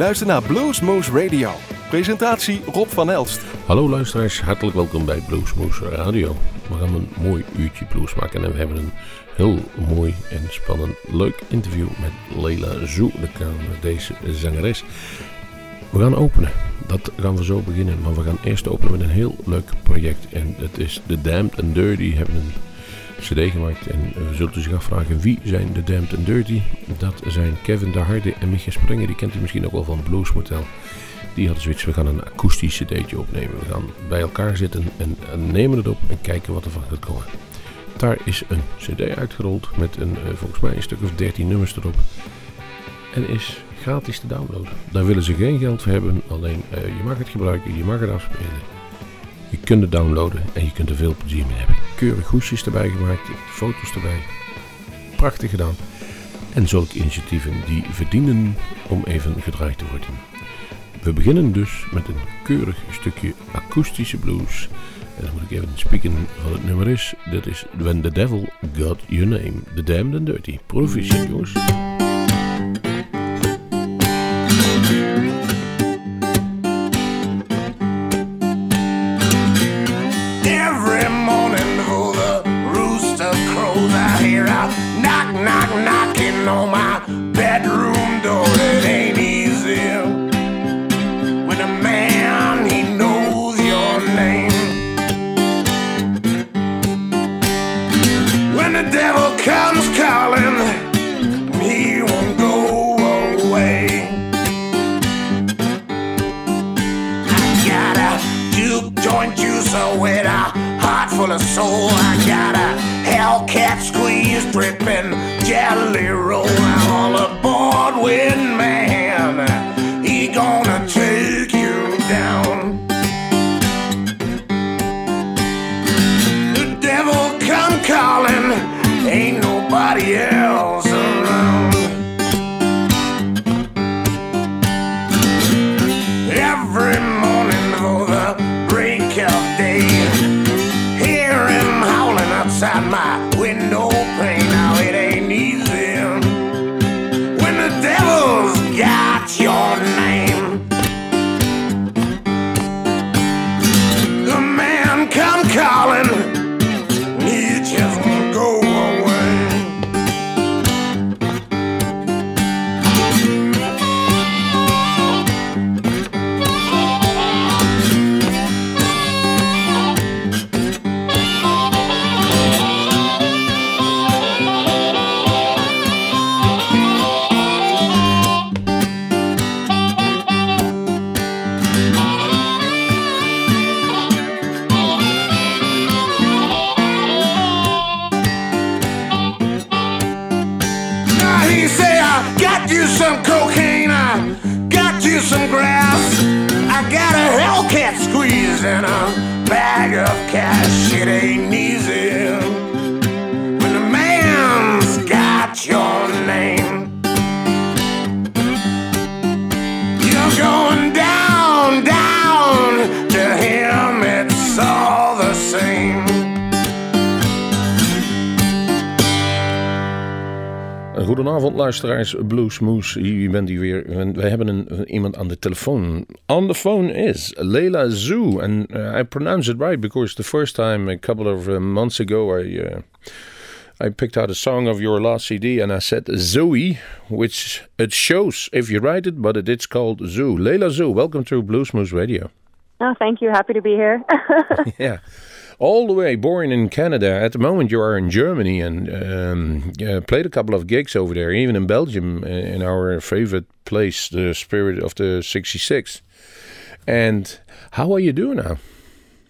luistert naar Bluesmoose Radio. Presentatie Rob van Elst. Hallo luisteraars, hartelijk welkom bij Bluesmoose Radio. We gaan een mooi uurtje blues maken en we hebben een heel mooi en spannend leuk interview met Leila Zoe, de deze zangeres. We gaan openen. Dat gaan we zo beginnen, maar we gaan eerst openen met een heel leuk project. En dat is The Damned and Dirty. hebben een cd gemaakt. En we zullen zich afvragen wie zijn de Damned and Dirty. Dat zijn Kevin de Harde en Micha Sprenger. Die kent u misschien ook wel van Blues Motel. Die hadden zoiets, we gaan een akoestisch cd'tje opnemen. We gaan bij elkaar zitten en, nemen het op en kijken wat er van gaat komen. Daar is een cd uitgerold met een, eh, volgens mij een stuk of 13 nummers erop. En is gratis te downloaden. Daar willen ze geen geld voor hebben, alleen uh, je mag het gebruiken, je mag het afspelen. Je kunt het downloaden en je kunt er veel plezier mee hebben. Keurig hoesjes erbij gemaakt, foto's erbij. Prachtig gedaan. En zulke initiatieven die verdienen om even gedraaid te worden. We beginnen dus met een keurig stukje akoestische blues. En dan moet ik even spieken wat het nummer is. Dat is When the Devil Got Your Name. The Damned and Dirty. Proficiat jongens. on my full of soul. I got a Hellcat squeeze, dripping jelly roll. I'm all aboard with And a bag of cash. It ain't easy. Luisteraars, Bluesmoose, hier bent u weer. Wij hebben een, iemand aan de telefoon. On the phone is Layla Zoo. And uh, I pronounce it right because the first time, a couple of uh, months ago, I... Uh, I picked out a song of your last CD and I said Zoe, which it shows if you write it, but it, it's called Zoo. Layla Zoo, welcome to Bluesmoose Radio. Oh, thank you. Happy to be here. yeah all the way born in Canada. At the moment, you are in Germany and um, played a couple of gigs over there, even in Belgium, uh, in our favorite place, the Spirit of the 66. And how are you doing now?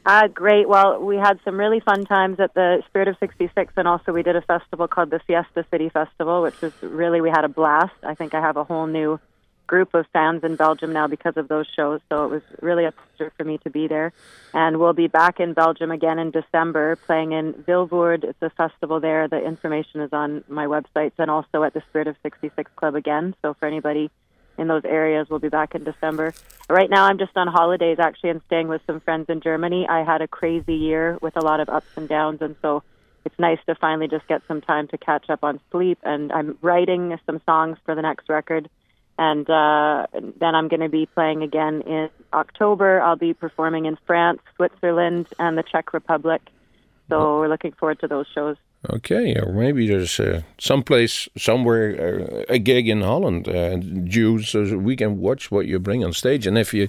Uh, great. Well, we had some really fun times at the Spirit of 66, and also we did a festival called the Fiesta City Festival, which was really, we had a blast. I think I have a whole new group of fans in Belgium now because of those shows. So it was really a pleasure for me to be there. And we'll be back in Belgium again in December, playing in Vilvoorde. It's a festival there. The information is on my websites and also at the Spirit of 66 Club again. So for anybody in those areas, we'll be back in December. Right now, I'm just on holidays actually and staying with some friends in Germany. I had a crazy year with a lot of ups and downs, and so it's nice to finally just get some time to catch up on sleep. And I'm writing some songs for the next record and uh, then I'm going to be playing again in October. I'll be performing in France, Switzerland, and the Czech Republic. So we're looking forward to those shows. Okay, or maybe there's uh, someplace, somewhere, uh, a gig in Holland, uh, Jews, so we can watch what you bring on stage. And if you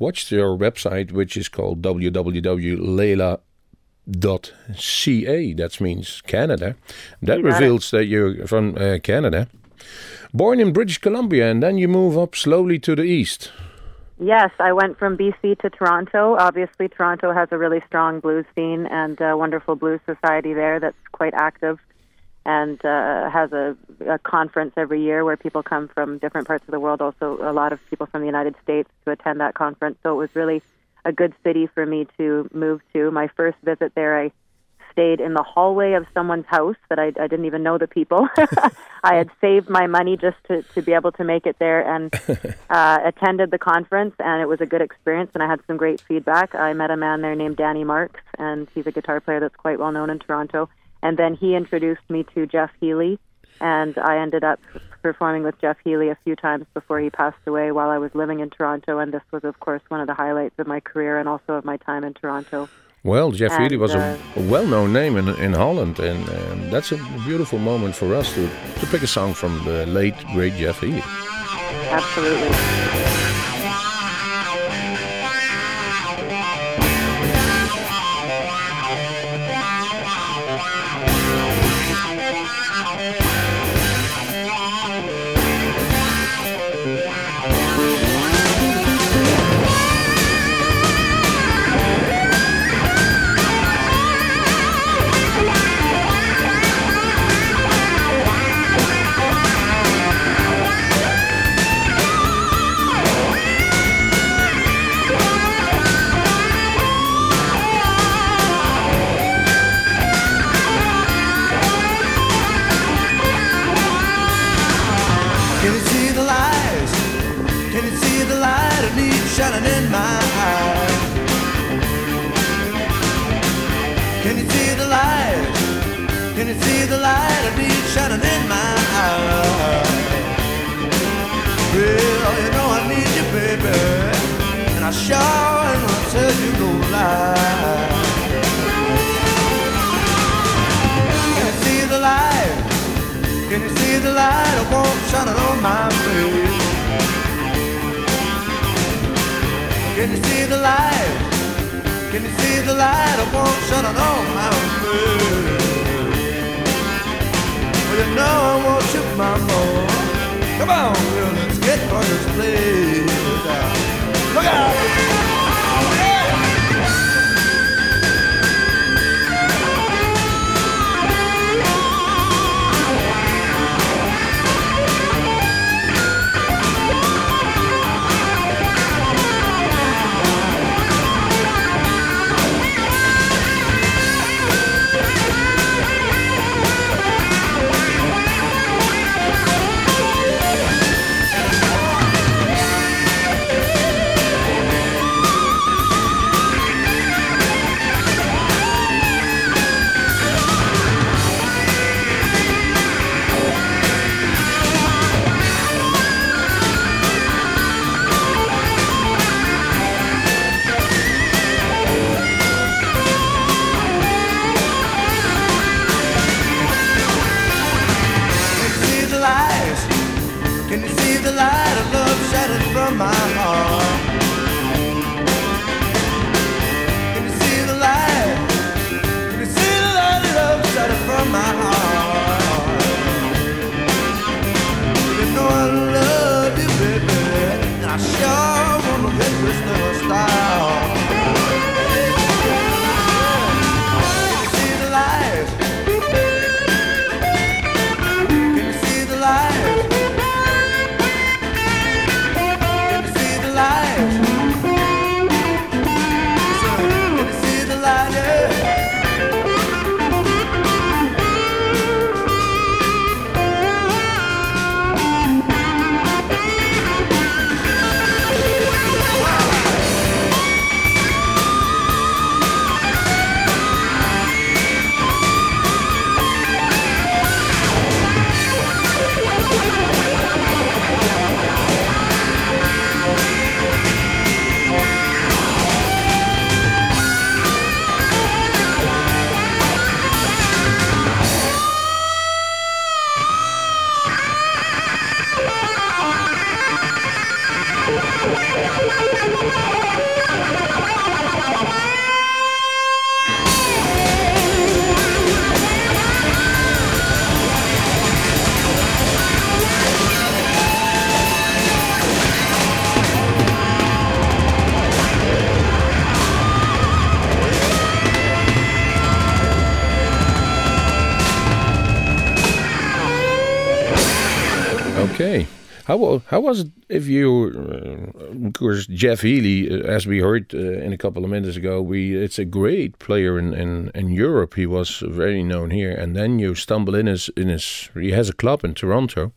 watch your website, which is called www.leila.ca, that means Canada, that reveals that you're from uh, Canada. Born in British Columbia, and then you move up slowly to the east. Yes, I went from BC to Toronto. Obviously, Toronto has a really strong blues scene and a wonderful blues society there that's quite active and uh, has a, a conference every year where people come from different parts of the world. Also, a lot of people from the United States to attend that conference. So it was really a good city for me to move to. My first visit there, I stayed in the hallway of someone's house that I, I didn't even know the people. I had saved my money just to, to be able to make it there and uh, attended the conference, and it was a good experience, and I had some great feedback. I met a man there named Danny Marks, and he's a guitar player that's quite well known in Toronto. And then he introduced me to Jeff Healey, and I ended up performing with Jeff Healey a few times before he passed away while I was living in Toronto, and this was, of course, one of the highlights of my career and also of my time in Toronto. Well, Jeff And, Healey was a, uh, a well-known name in, in Holland, and um, that's a beautiful moment for us to, to pick a song from the late, great Jeff Healey. Absolutely. You see the light of need shining in my eyes? Well, you know I need you, baby, and I sure am gonna tell you no lie. Can you see the light? Can you see the light of warmth shining on my face? Can you see the light? Can you see the light of warmth shining on my face? You know I want you, mama. Come on, girl, let's get for this place. Look out! My heart? How how was it if you, uh, of course, Jeff Healey, uh, as we heard uh, in a couple of minutes ago, we it's a great player in, in, in Europe. He was very known here, and then you stumble in his in his he has a club in Toronto.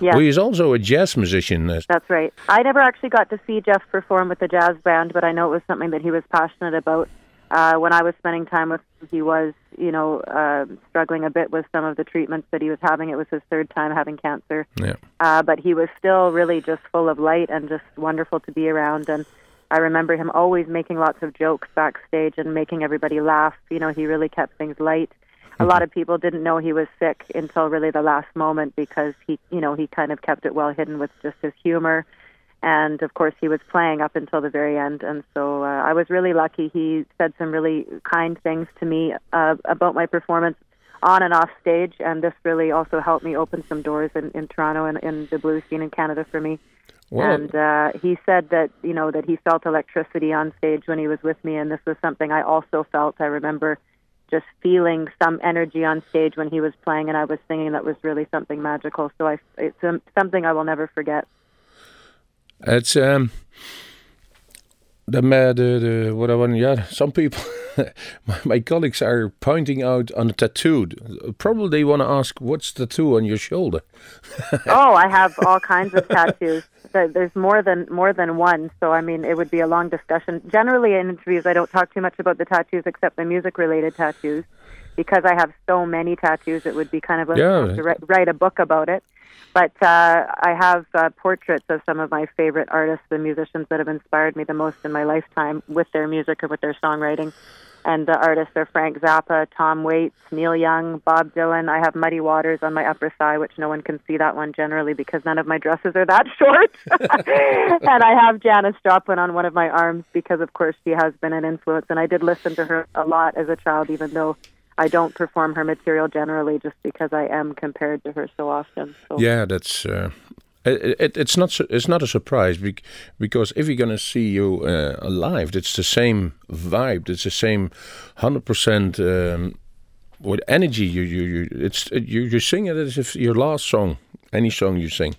Yeah. Well, he's also a jazz musician. That's right. I never actually got to see Jeff perform with the jazz band, but I know it was something that he was passionate about. Uh, when I was spending time with him, he was, you know, uh, struggling a bit with some of the treatments that he was having. It was his third time having cancer. Yeah. Uh, but he was still really just full of light and just wonderful to be around. And I remember him always making lots of jokes backstage and making everybody laugh. You know, he really kept things light. A lot of people didn't know he was sick until really the last moment because he, you know, he kind of kept it well hidden with just his humor. And of course, he was playing up until the very end. And so uh, I was really lucky. He said some really kind things to me uh, about my performance on and off stage. And this really also helped me open some doors in, in Toronto and in the blues scene in Canada for me. And uh, he said that you know that he felt electricity on stage when he was with me, and this was something I also felt. I remember just feeling some energy on stage when he was playing, and I was singing. That was really something magical. So I, it's um, something I will never forget. It's um the uh, the, the what I want yeah some people my, my colleagues are pointing out on the tattoo. Probably they want to ask what's the tattoo on your shoulder. oh, I have all kinds of tattoos. There's more than more than one. So I mean, it would be a long discussion. Generally, in interviews, I don't talk too much about the tattoos except the music-related tattoos, because I have so many tattoos. It would be kind of like Yeah. to write, write a book about it. But uh, I have uh, portraits of some of my favorite artists and musicians that have inspired me the most in my lifetime with their music or with their songwriting. And the artists are Frank Zappa, Tom Waits, Neil Young, Bob Dylan. I have Muddy Waters on my upper thigh, which no one can see that one generally because none of my dresses are that short. and I have Janis Joplin on one of my arms because, of course, she has been an influence. And I did listen to her a lot as a child, even though I don't perform her material generally, just because I am compared to her so often. So. Yeah, that's. Uh, it, it, it's not it's not a surprise bec- because if you're gonna see you uh, alive, it's the same vibe. It's the same hundred percent um, with energy. You you you it's you you sing it as if your last song, any song you sing.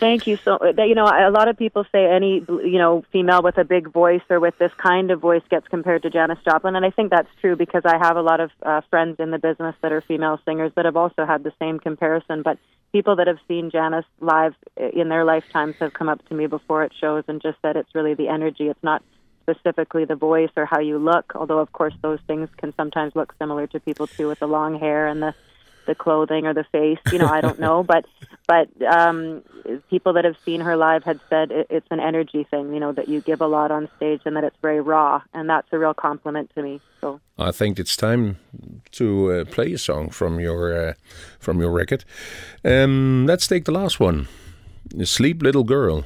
Thank you so. that- You know, a lot of people say any you know female with a big voice or with this kind of voice gets compared to Janis Joplin, and I think that's true because I have a lot of uh, friends in the business that are female singers that have also had the same comparison. But people that have seen Janis live in their lifetimes have come up to me before it shows and just said it's really the energy. It's not specifically the voice or how you look, although of course those things can sometimes look similar to people too with the long hair and the the clothing or the face. You know, I don't know, but but um, people that have seen her live had said it, it's an energy thing. You know, that you give a lot on stage and that it's very raw, and that's a real compliment to me. So I think it's time to uh, play a song from your uh, from your record. Um, let's take the last one, "Sleep, Little Girl."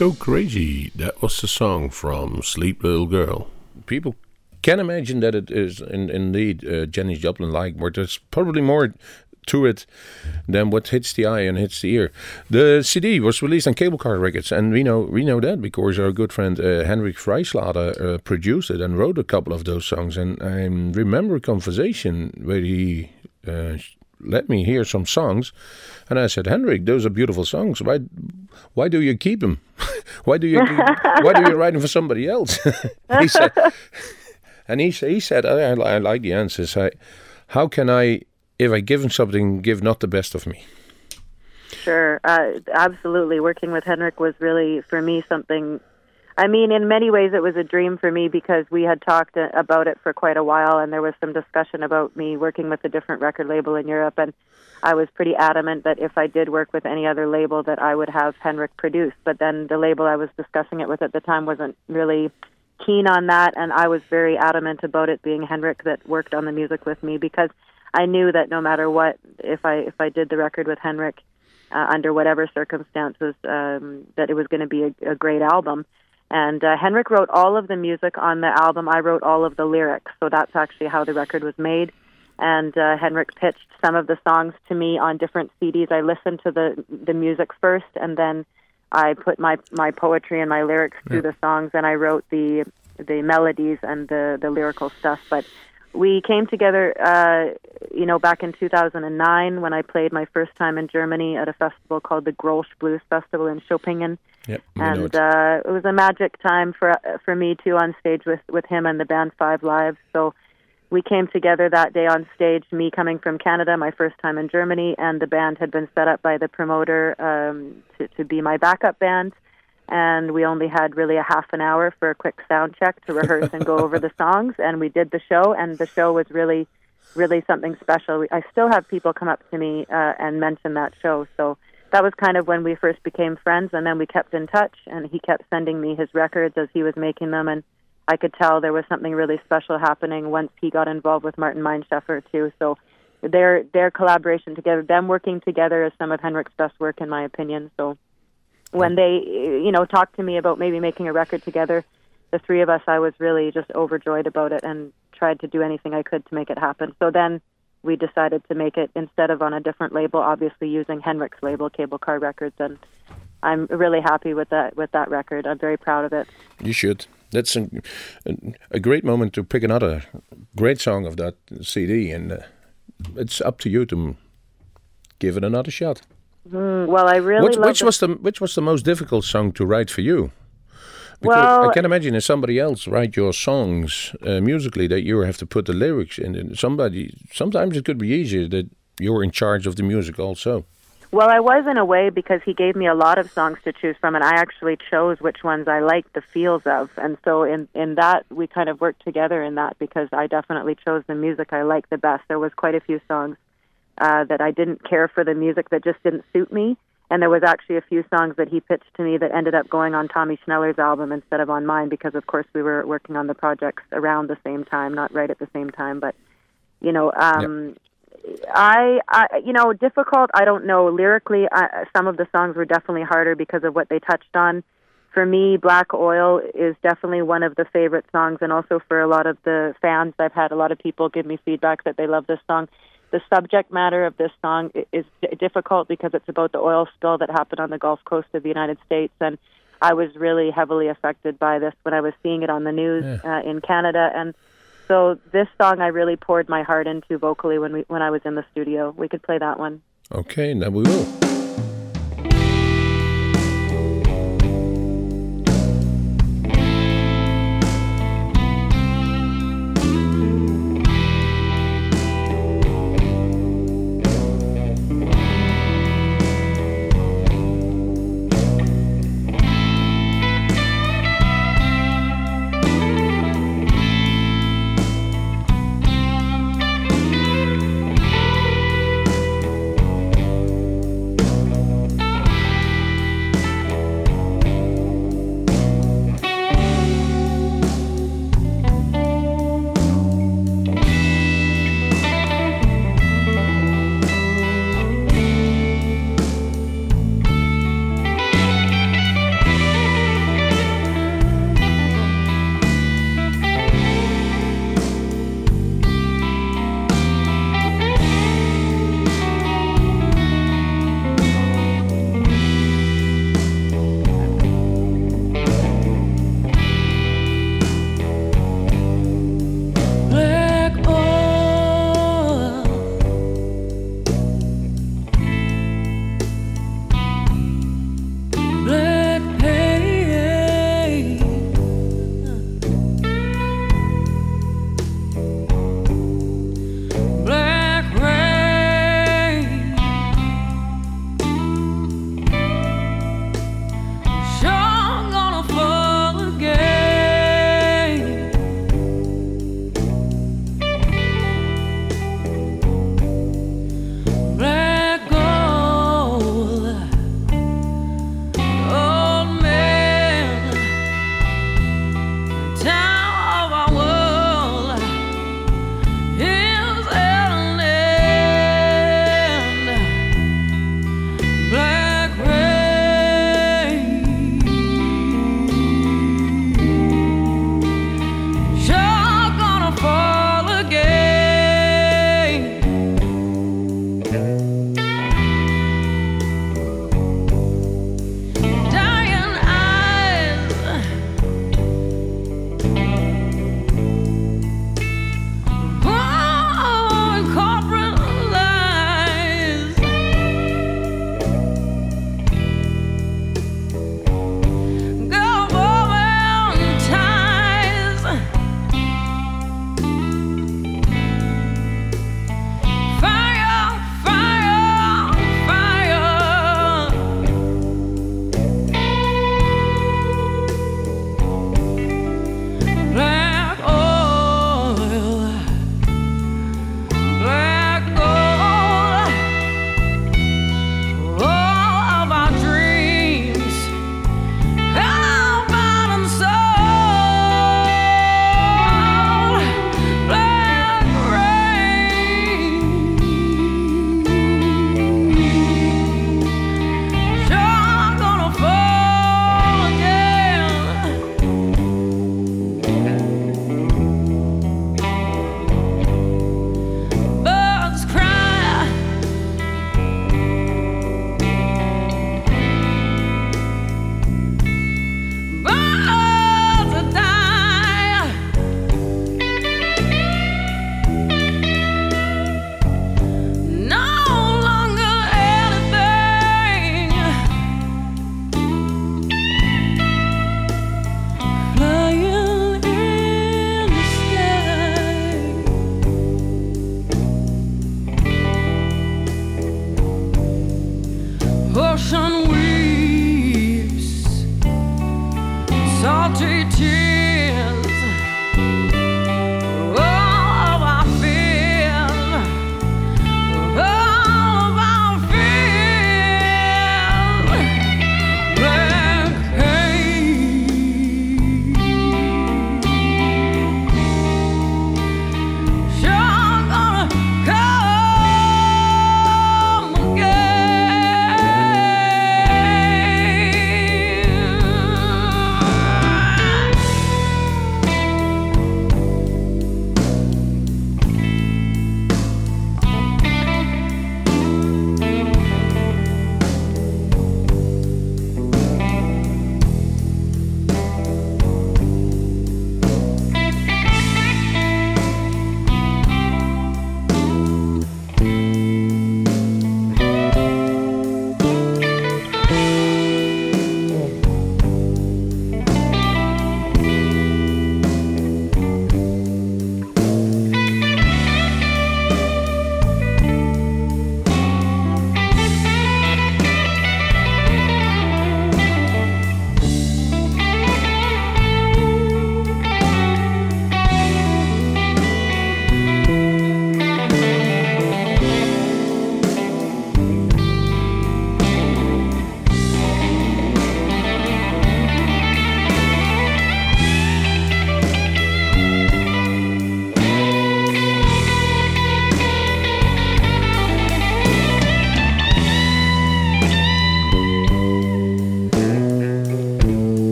Go Crazy. That was the song from Sleep Little Girl. People can imagine that it is in, indeed uh, Joplin like, but there's probably more to it than what hits the eye and hits the ear. The CD was released on Cable Car Records, and we know we know that because our good friend uh, Henrik Freischlader uh, produced it and wrote a couple of those songs. And I remember a conversation where he uh, let me hear some songs, and I said, Henrik, those are beautiful songs. Why, why do you keep them? why do you why do you write them for somebody else? he said, and he, he said, I, I like the answers. I, how can I if I give him something, give not the best of me. Sure, uh, absolutely. Working with Henrik was really, for me, something. I mean, in many ways, it was a dream for me because we had talked uh, about it for quite a while, and there was some discussion about me working with a different record label in Europe, and I was pretty adamant that if I did work with any other label, that I would have Henrik produce. But then the label I was discussing it with at the time wasn't really keen on that, and I was very adamant about it being Henrik that worked on the music with me because I knew that no matter what, if I if I did the record with Henrik, uh, under whatever circumstances, um, that it was going to be a, a great album. And uh, Henrik wrote all of the music on the album. I wrote all of the lyrics, so that's actually how the record was made. And uh, Henrik pitched some of the songs to me on different CDs. I listened to the the music first, and then I put my my poetry and my lyrics yeah. through the songs, and I wrote the the melodies and the the lyrical stuff. But we came together, uh, you know, back in 2009 when I played my first time in Germany at a festival called the Grolsch Blues Festival in Schöppingen. Yep, and it. Uh, it was a magic time for for me too on stage with with him and the band Five Live. So we came together that day on stage. Me coming from Canada, my first time in Germany, and the band had been set up by the promoter um, to to be my backup band and we only had really a half an hour for a quick sound check to rehearse and go over the songs and we did the show and the show was really really something special. I still have people come up to me uh, and mention that show so that was kind of when we first became friends and then we kept in touch and he kept sending me his records as he was making them and i could tell there was something really special happening once he got involved with martin meinschäfer too. So their their collaboration together them working together is some of henrik's best work in my opinion so when they you know talked to me about maybe making a record together the three of us i was really just overjoyed about it and tried to do anything i could to make it happen. So then we decided to make it instead of on a different label obviously using henrik's label cable car records and i'm really happy with that with that record. I'm very proud of it. You should. That's a, a great moment to pick another great song of that cd and uh, it's up to you to give it another shot Mm, well, I really which, which was the which was the most difficult song to write for you? Because well, I can imagine if somebody else write your songs uh, musically that you have to put the lyrics in. And somebody sometimes it could be easier that you're in charge of the music also. Well, I was in a way because he gave me a lot of songs to choose from, and I actually chose which ones I liked the feels of. And so, in in that, we kind of worked together in that because I definitely chose the music I liked the best. There was quite a few songs uh, that I didn't care for the music that just didn't suit me. And there was actually a few songs that he pitched to me that ended up going on Tommy Schneller's album instead of on mine because, of course, we were working on the projects around the same time, not right at the same time. But you know, um, yep. I, I, you know, difficult. I don't know. Lyrically, I, some of the songs were definitely harder because of what they touched on. For me, Black Oil is definitely one of the favorite songs, and also for a lot of the fans, I've had a lot of people give me feedback that they love this song the subject matter of this song is difficult because it's about the oil spill that happened on the Gulf Coast of the United States, and I was really heavily affected by this when I was seeing it on the news yeah. uh, in Canada, and so this song I really poured my heart into vocally when we when I was in the studio. We could play that one. Okay, now we will.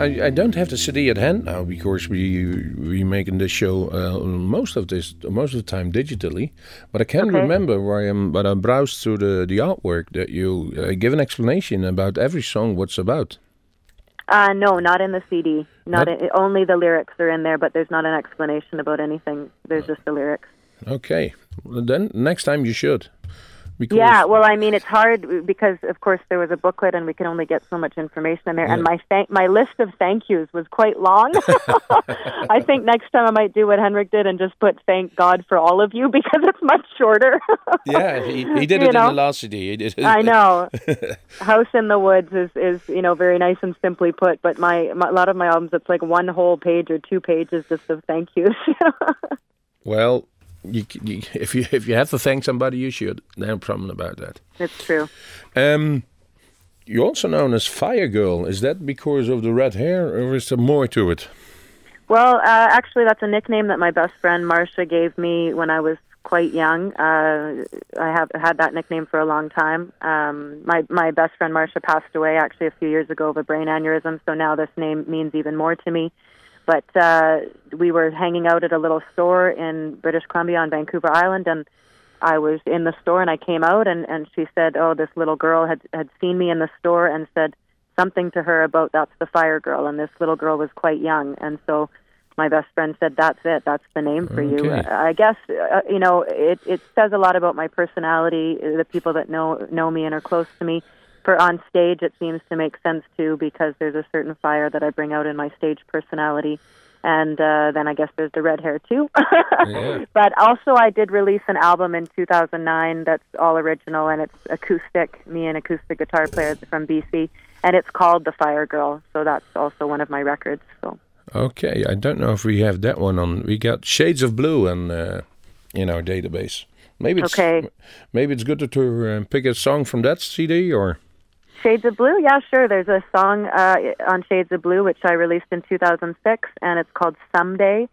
I. I, don't have the CD at hand now because we we making this show uh, most of this most of the time digitally. But I can Okay. remember where I am. But I browsed through the the artwork that you uh, give an explanation about every song, what's about. Uh, no, not in the CD. Not in, only the lyrics are in there, but there's not an explanation about anything. There's just the lyrics. Okay. Well, then next time you should. Because Yeah, well, I mean, it's hard because, of course, there was a booklet, and we can only get so much information in there. And my thank my list of thank yous was quite long. I think next time I might do what Henrik did and just put "Thank God for all of you" because it's much shorter. yeah, he, he did You it know? in the last CD. He did it. I know. House in the Woods is is you know very nice and simply put, but my, my a lot of my albums it's like one whole page or two pages just of thank yous. Well, you, you, if you if you have to thank somebody, you should. No problem about that. That's true. Um, you're also known as Fire Girl. Is that because of the red hair, or is there more to it? Well, uh, actually, that's a nickname that my best friend Marcia gave me when I was quite young. Uh, I have had that nickname for a long time. Um, my my best friend Marcia passed away actually a few years ago of a brain aneurysm, so now this name means even more to me. But uh, we were hanging out at a little store in British Columbia on Vancouver Island, and I was in the store, and I came out, and and she said, "Oh, this little girl had had seen me in the store and said." something to her about that's the fire girl and this little girl was quite young and so my best friend said that's it that's the name for you Okay. Uh, i guess uh, you know it it says a lot about my personality uh, the people that know know me and are close to me for on stage it seems to make sense too because there's a certain fire that i bring out in my stage personality and uh, then I guess there's the red hair too. Yeah. But also, I did release an album in 2009 that's all original and it's acoustic. Me and acoustic guitar player from BC, and it's called The Fire Girl. So that's also one of my records. So Okay, I don't know if we have that one on. We got Shades of Blue on uh, in our database. Maybe it's Okay. maybe it's good to, to uh, pick a song from that CD or Shades of Blue, yeah, sure. There's a song uh, on Shades of Blue which I released in 2006, and it's called Someday.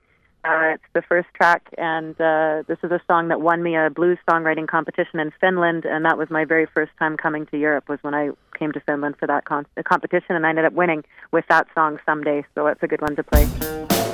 Uh, it's the first track, and uh, this is a song that won me a blues songwriting competition in Finland, and that was my very first time coming to Europe. Was when I came to Finland for that con- competition, and I ended up winning with that song Someday. So it's a good one to play.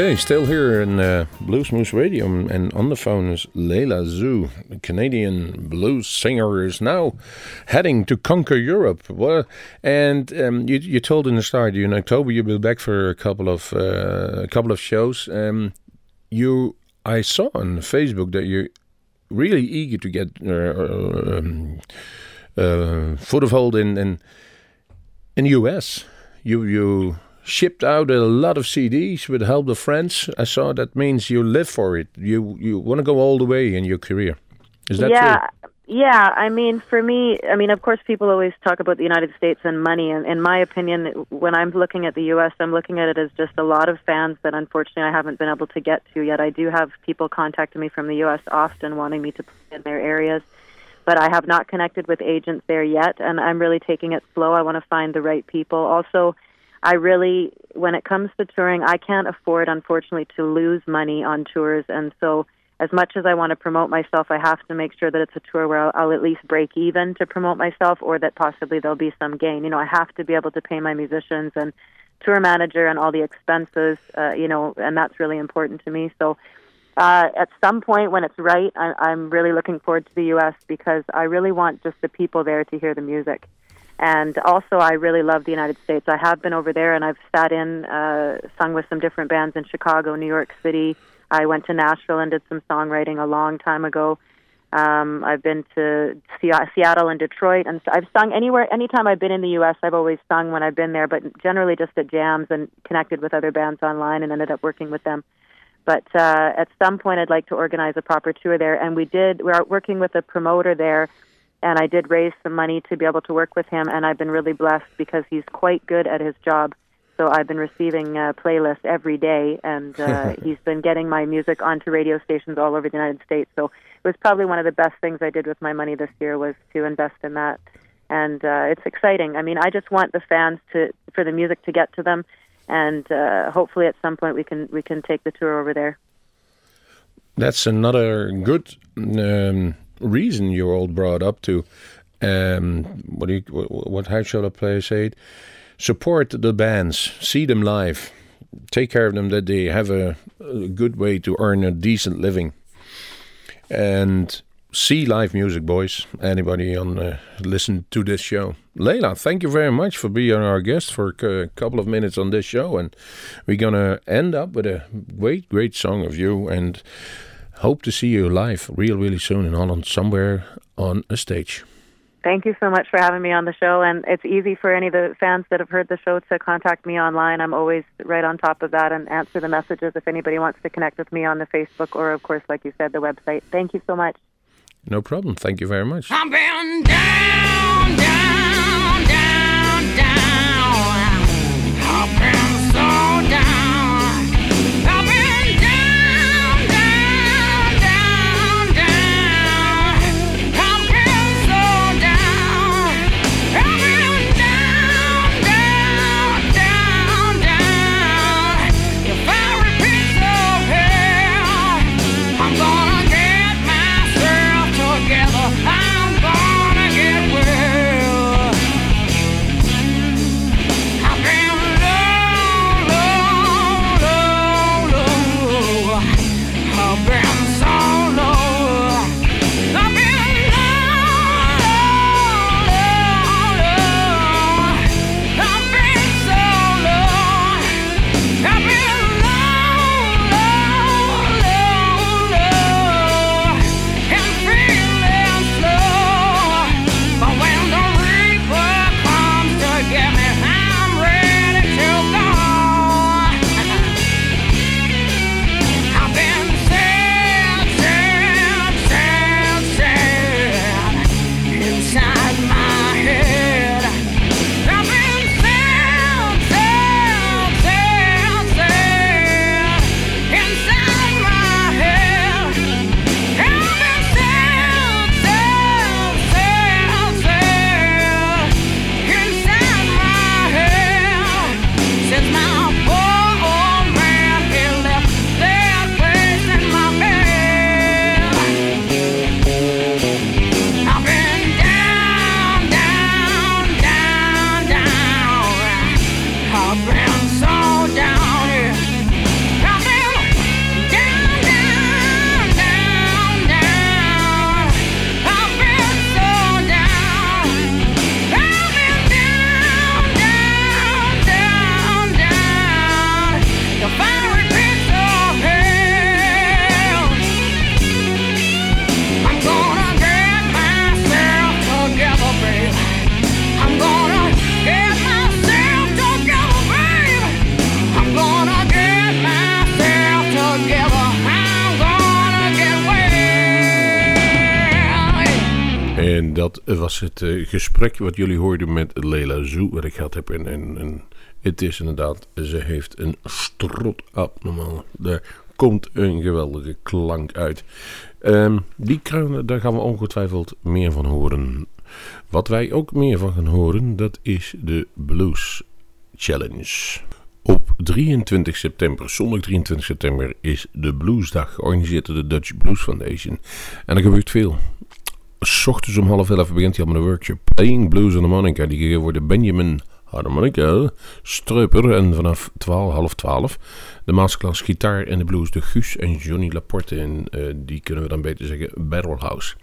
Okay, still here in uh, Bluesmoose Radio, and on the phone is Layla Zoe, a Canadian blues singer, is now heading to conquer Europe. Well, and um, you, you told in the start, in October you'll be back for a couple of uh, a couple of shows. Um, you, I saw on Facebook that you're really eager to get uh, um, uh, foothold in in in the US. You you shipped out a lot of CDs with the help of friends. I saw that means you live for it. You you want to go all the way in your career. Is that yeah, true? Yeah, I mean, for me, I mean, of course, people always talk about the United States and money. And in my opinion, when I'm looking at the U.S., I'm looking at it as just a lot of fans that unfortunately I haven't been able to get to yet. I do have people contacting me from the U.S. often wanting me to play in their areas, but I have not connected with agents there yet. And I'm really taking it slow. I want to find the right people. Also, I really, when it comes to touring, I can't afford, unfortunately, to lose money on tours. And so, as much as I want to promote myself, I have to make sure that it's a tour where I'll, I'll at least break even to promote myself, or that possibly there'll be some gain. You know, I have to be able to pay my musicians and tour manager and all the expenses. Uh, you know, and that's really important to me. So, uh, at some point when it's right, I, I'm really looking forward to the U.S. because I really want just the people there to hear the music. And also, I really love the United States. I have been over there, and I've sat in, uh, sung with some different bands in Chicago, New York City. I went to Nashville and did some songwriting a long time ago. Um, I've been to Seattle and Detroit, and I've sung anywhere. Anytime I've been in the U.S., I've always sung when I've been there, but generally just at jams and connected with other bands online, and ended up working with them. But uh, at some point, I'd like to organize a proper tour there, and we did. We are working with a promoter there and I did raise some money to be able to work with him, and I've been really blessed because he's quite good at his job. So I've been receiving uh, playlists every day, and uh, he's been getting my music onto radio stations all over the United States. So it was probably one of the best things I did with my money this year was to invest in that, and uh, it's exciting. I mean, I just want the fans to for the music to get to them, and uh, hopefully at some point we can we can take the tour over there. That's another good. Um reason you're all brought up to. Um, what do you, what, how shall I play say it? Support the bands, see them live, take care of them that they have a, a good way to earn a decent living, and see live music, boys. Anybody on uh, listen to this show? Layla, thank you very much for being our guest for a couple of minutes on this show, and we're gonna end up with a great, great song of you and hope to see you live real, really soon in Holland, somewhere on a stage. Thank you so much for having me on the show. And it's easy for any of the fans that have heard the show to contact me online. I'm always right on top of that and answer the messages if anybody wants to connect with me on the Facebook or, of course, like you said, the website. Thank you so much. No problem. Thank you very much. I've been down, down, down, down. I've been so down. Het eh, gesprek wat jullie hoorden met Leila Zoe, wat ik gehad heb. En, en, en het is inderdaad, ze heeft een strot abnormaal. Daar komt een geweldige klank uit. Ehm, die kruinen, daar gaan we ongetwijfeld meer van horen. Wat wij ook meer van gaan horen, dat is de Blues Challenge. Op 23 september, zondag 23 september, is de Bluesdag georganiseerd door de Dutch Blues Foundation. En er gebeurt veel. S ochtends om half elf begint hij al met een workshop Playing Blues on the Monica, die gegeven wordt door Benjamin harmonica, Streuper en vanaf 12, half 12 de masterclass gitaar en de blues de Guus en Johnny Laporte en uh, die kunnen we dan beter zeggen Barrelhouse.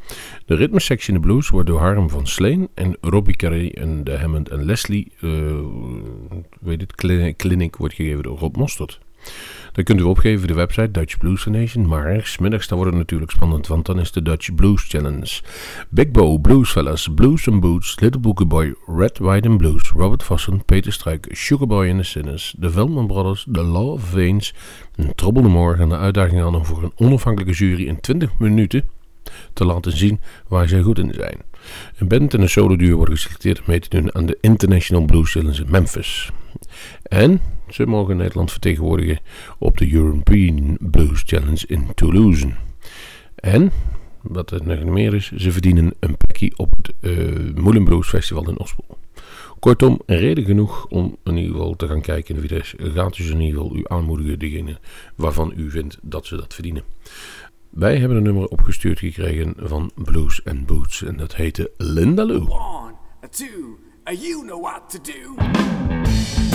De ritmesectie in de blues wordt door Harm van Sleen en Robbie Carré en de Hammond en Leslie uh, weet het, clinic wordt gegeven door Rob Mostert. Dan kunt u opgeven de website Dutch Blues Foundation. Maar smiddags dan wordt het natuurlijk spannend, want dan is de Dutch Blues Challenge. Big Bow, Bluesfellas, Blues and Boots, Little Boogie Boy, Red, White and Blues, Robert Vossen, Peter Struik, Sugarboy and the Sinners, de Veldman Brothers, The Law of Veins, Trouble the Morgen de uitdaging aan om voor een onafhankelijke jury in 20 minuten te laten zien waar zij goed in zijn. Een band en een solo worden geselecteerd om mee te doen aan de International Blues Challenge in Memphis. En ze mogen Nederland vertegenwoordigen op de European Blues Challenge in Toulouse. En, wat er nog meer is, ze verdienen een plekje op het uh, Festival in Oslo. Kortom, reden genoeg om in ieder geval te gaan kijken in de video's. Gaat dus in ieder geval u aanmoedigen degene waarvan u vindt dat ze dat verdienen. Wij hebben een nummer opgestuurd gekregen van Blues and Boots en dat heette Linda Lou. One, you know what to do.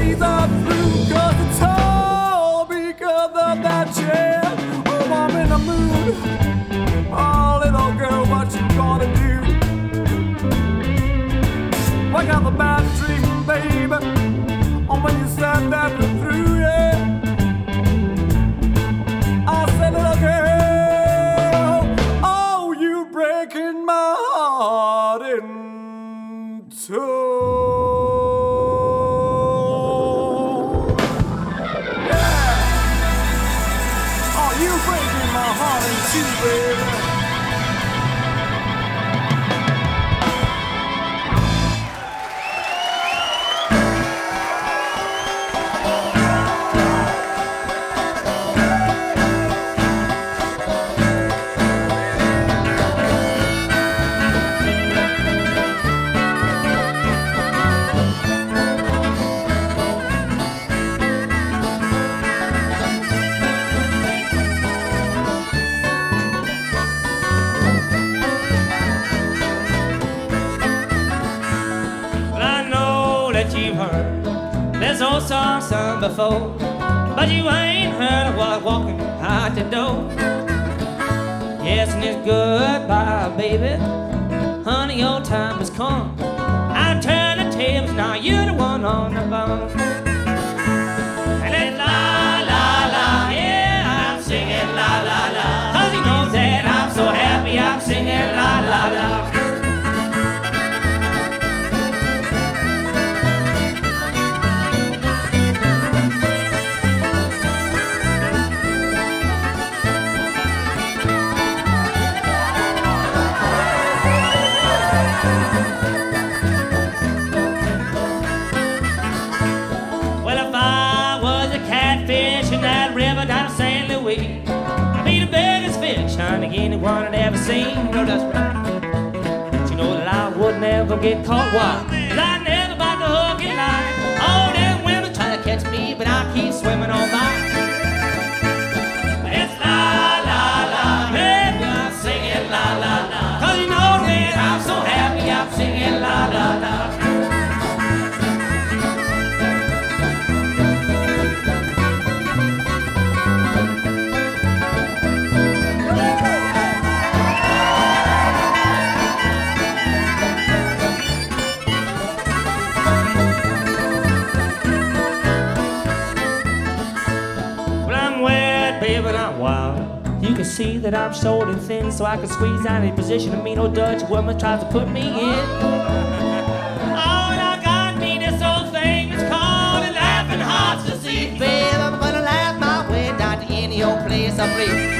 days of before, but you ain't heard of what walking out the door. Yes, and it's goodbye, baby. Honey, your time has come. I'll turn the tables, now you're the one on the bone. Anyone had ever seen. No, that's right. But you know that I would never get caught. Why? Cause I never bought the hook in oh, line. All them women try to catch me, but I keep swimming on by. See that I'm short and thin, so I can squeeze out any position of me. No Dutch woman tries to put me in. Oh, and I got me this old thing that's called a laughing heart's disease. Babe, I'm gonna laugh my way down to any old place I please.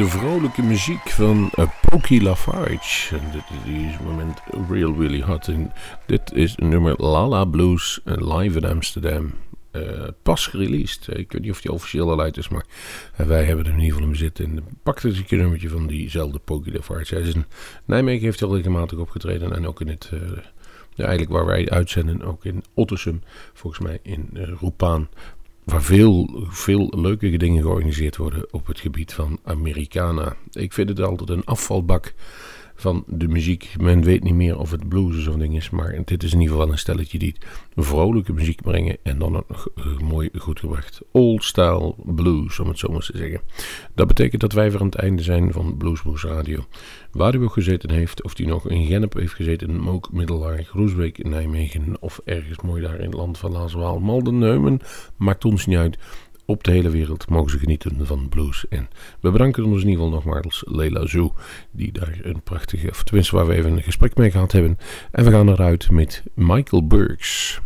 de vrolijke muziek van uh, Lafarge. En dit is op moment real really hot. En dit is een nummer Lala Blues live in Amsterdam. Uh, pas gereleased. Ik weet niet of die officieel al uit is, maar uh, wij hebben hem in ieder geval in bezit. En pakte eens een nummertje van diezelfde Pokey Lafarge. Hij is in Nijmegen, heeft al regelmatig opgetreden. En ook in het, uh, eigenlijk waar wij uitzenden, ook in Ottersum. Volgens mij in Roepaan waar veel, veel leuke dingen georganiseerd worden op het gebied van Americana. Ik vind het altijd een afvalbak van de muziek. Men weet niet meer of het blues of zo'n ding is, maar dit is in ieder geval een stelletje die vrolijke muziek brengen en dan ook nog uh, mooi goed gebracht. Old style blues, om het zo maar te zeggen. Dat betekent dat wij weer aan het einde zijn van Bluesmoes Radio. Waar u ook gezeten heeft, of die nog in Gennep heeft gezeten, Mook, Middelhaar, Groesbeek, Nijmegen of ergens mooi daar in het land van Laaswaal, Malden, Neumen, maakt ons niet uit op de hele wereld mogen ze genieten van blues. En we bedanken ons in ieder geval nogmaals Leila Zoo, die daar een prachtige, of tenminste waar we even een gesprek mee gehad hebben. En we gaan eruit met Michael Burks.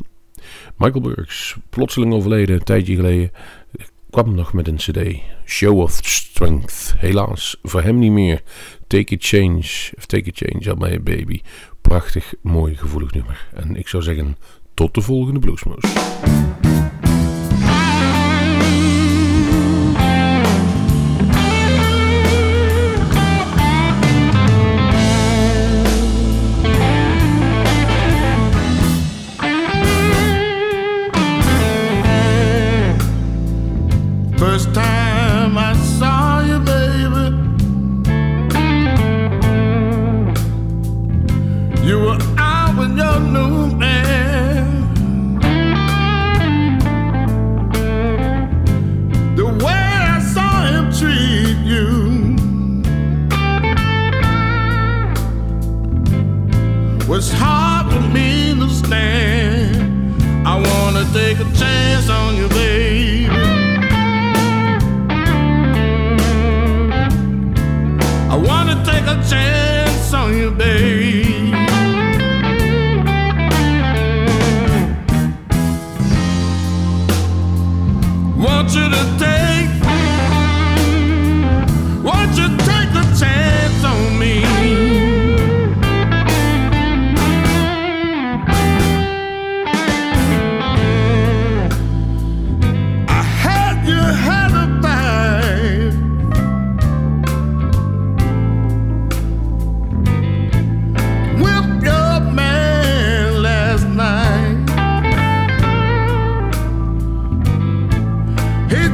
Michael Burks, plotseling overleden, een tijdje geleden, kwam nog met een cd, Show of Strength. Helaas, voor hem niet meer. Take a Change, of Take a Change on My Baby. Prachtig, mooi, gevoelig nummer. En ik zou zeggen, tot de volgende Bluesmoes.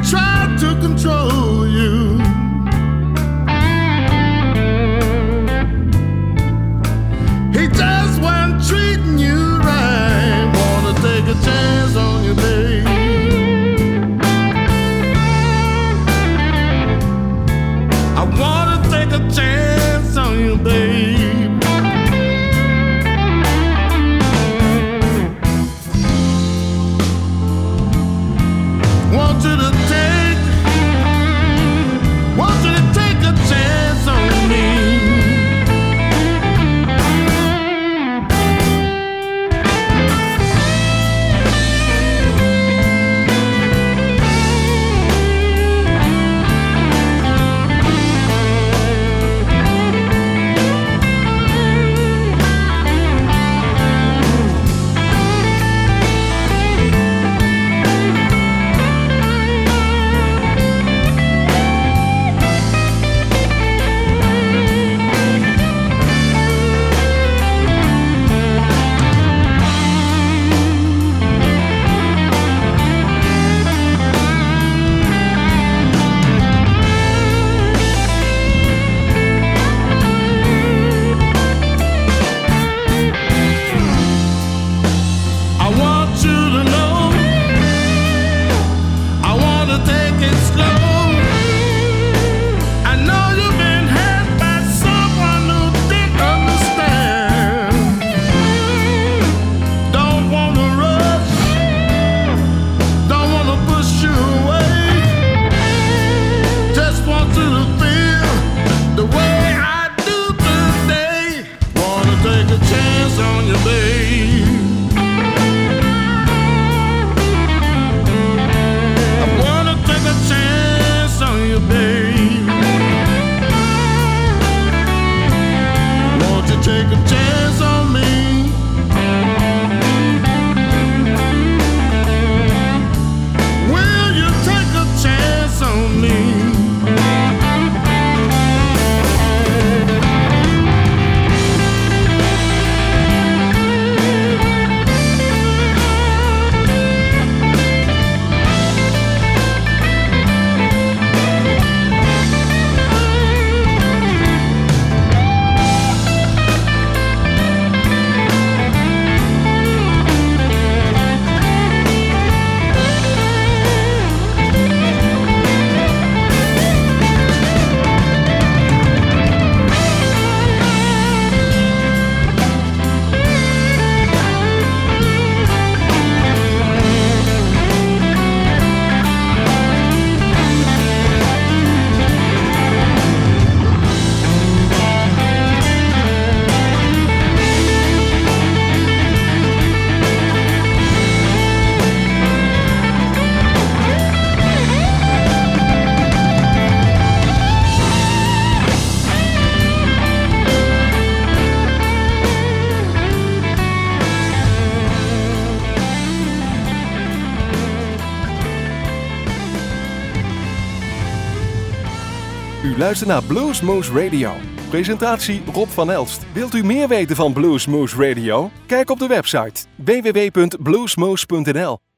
tried to control. dance on you, babe. Luistert naar Bluesmoose Radio. Presentatie Rob van Elst. Wilt u meer weten van Bluesmoose Radio? Kijk op de website www.bluesmoose.nl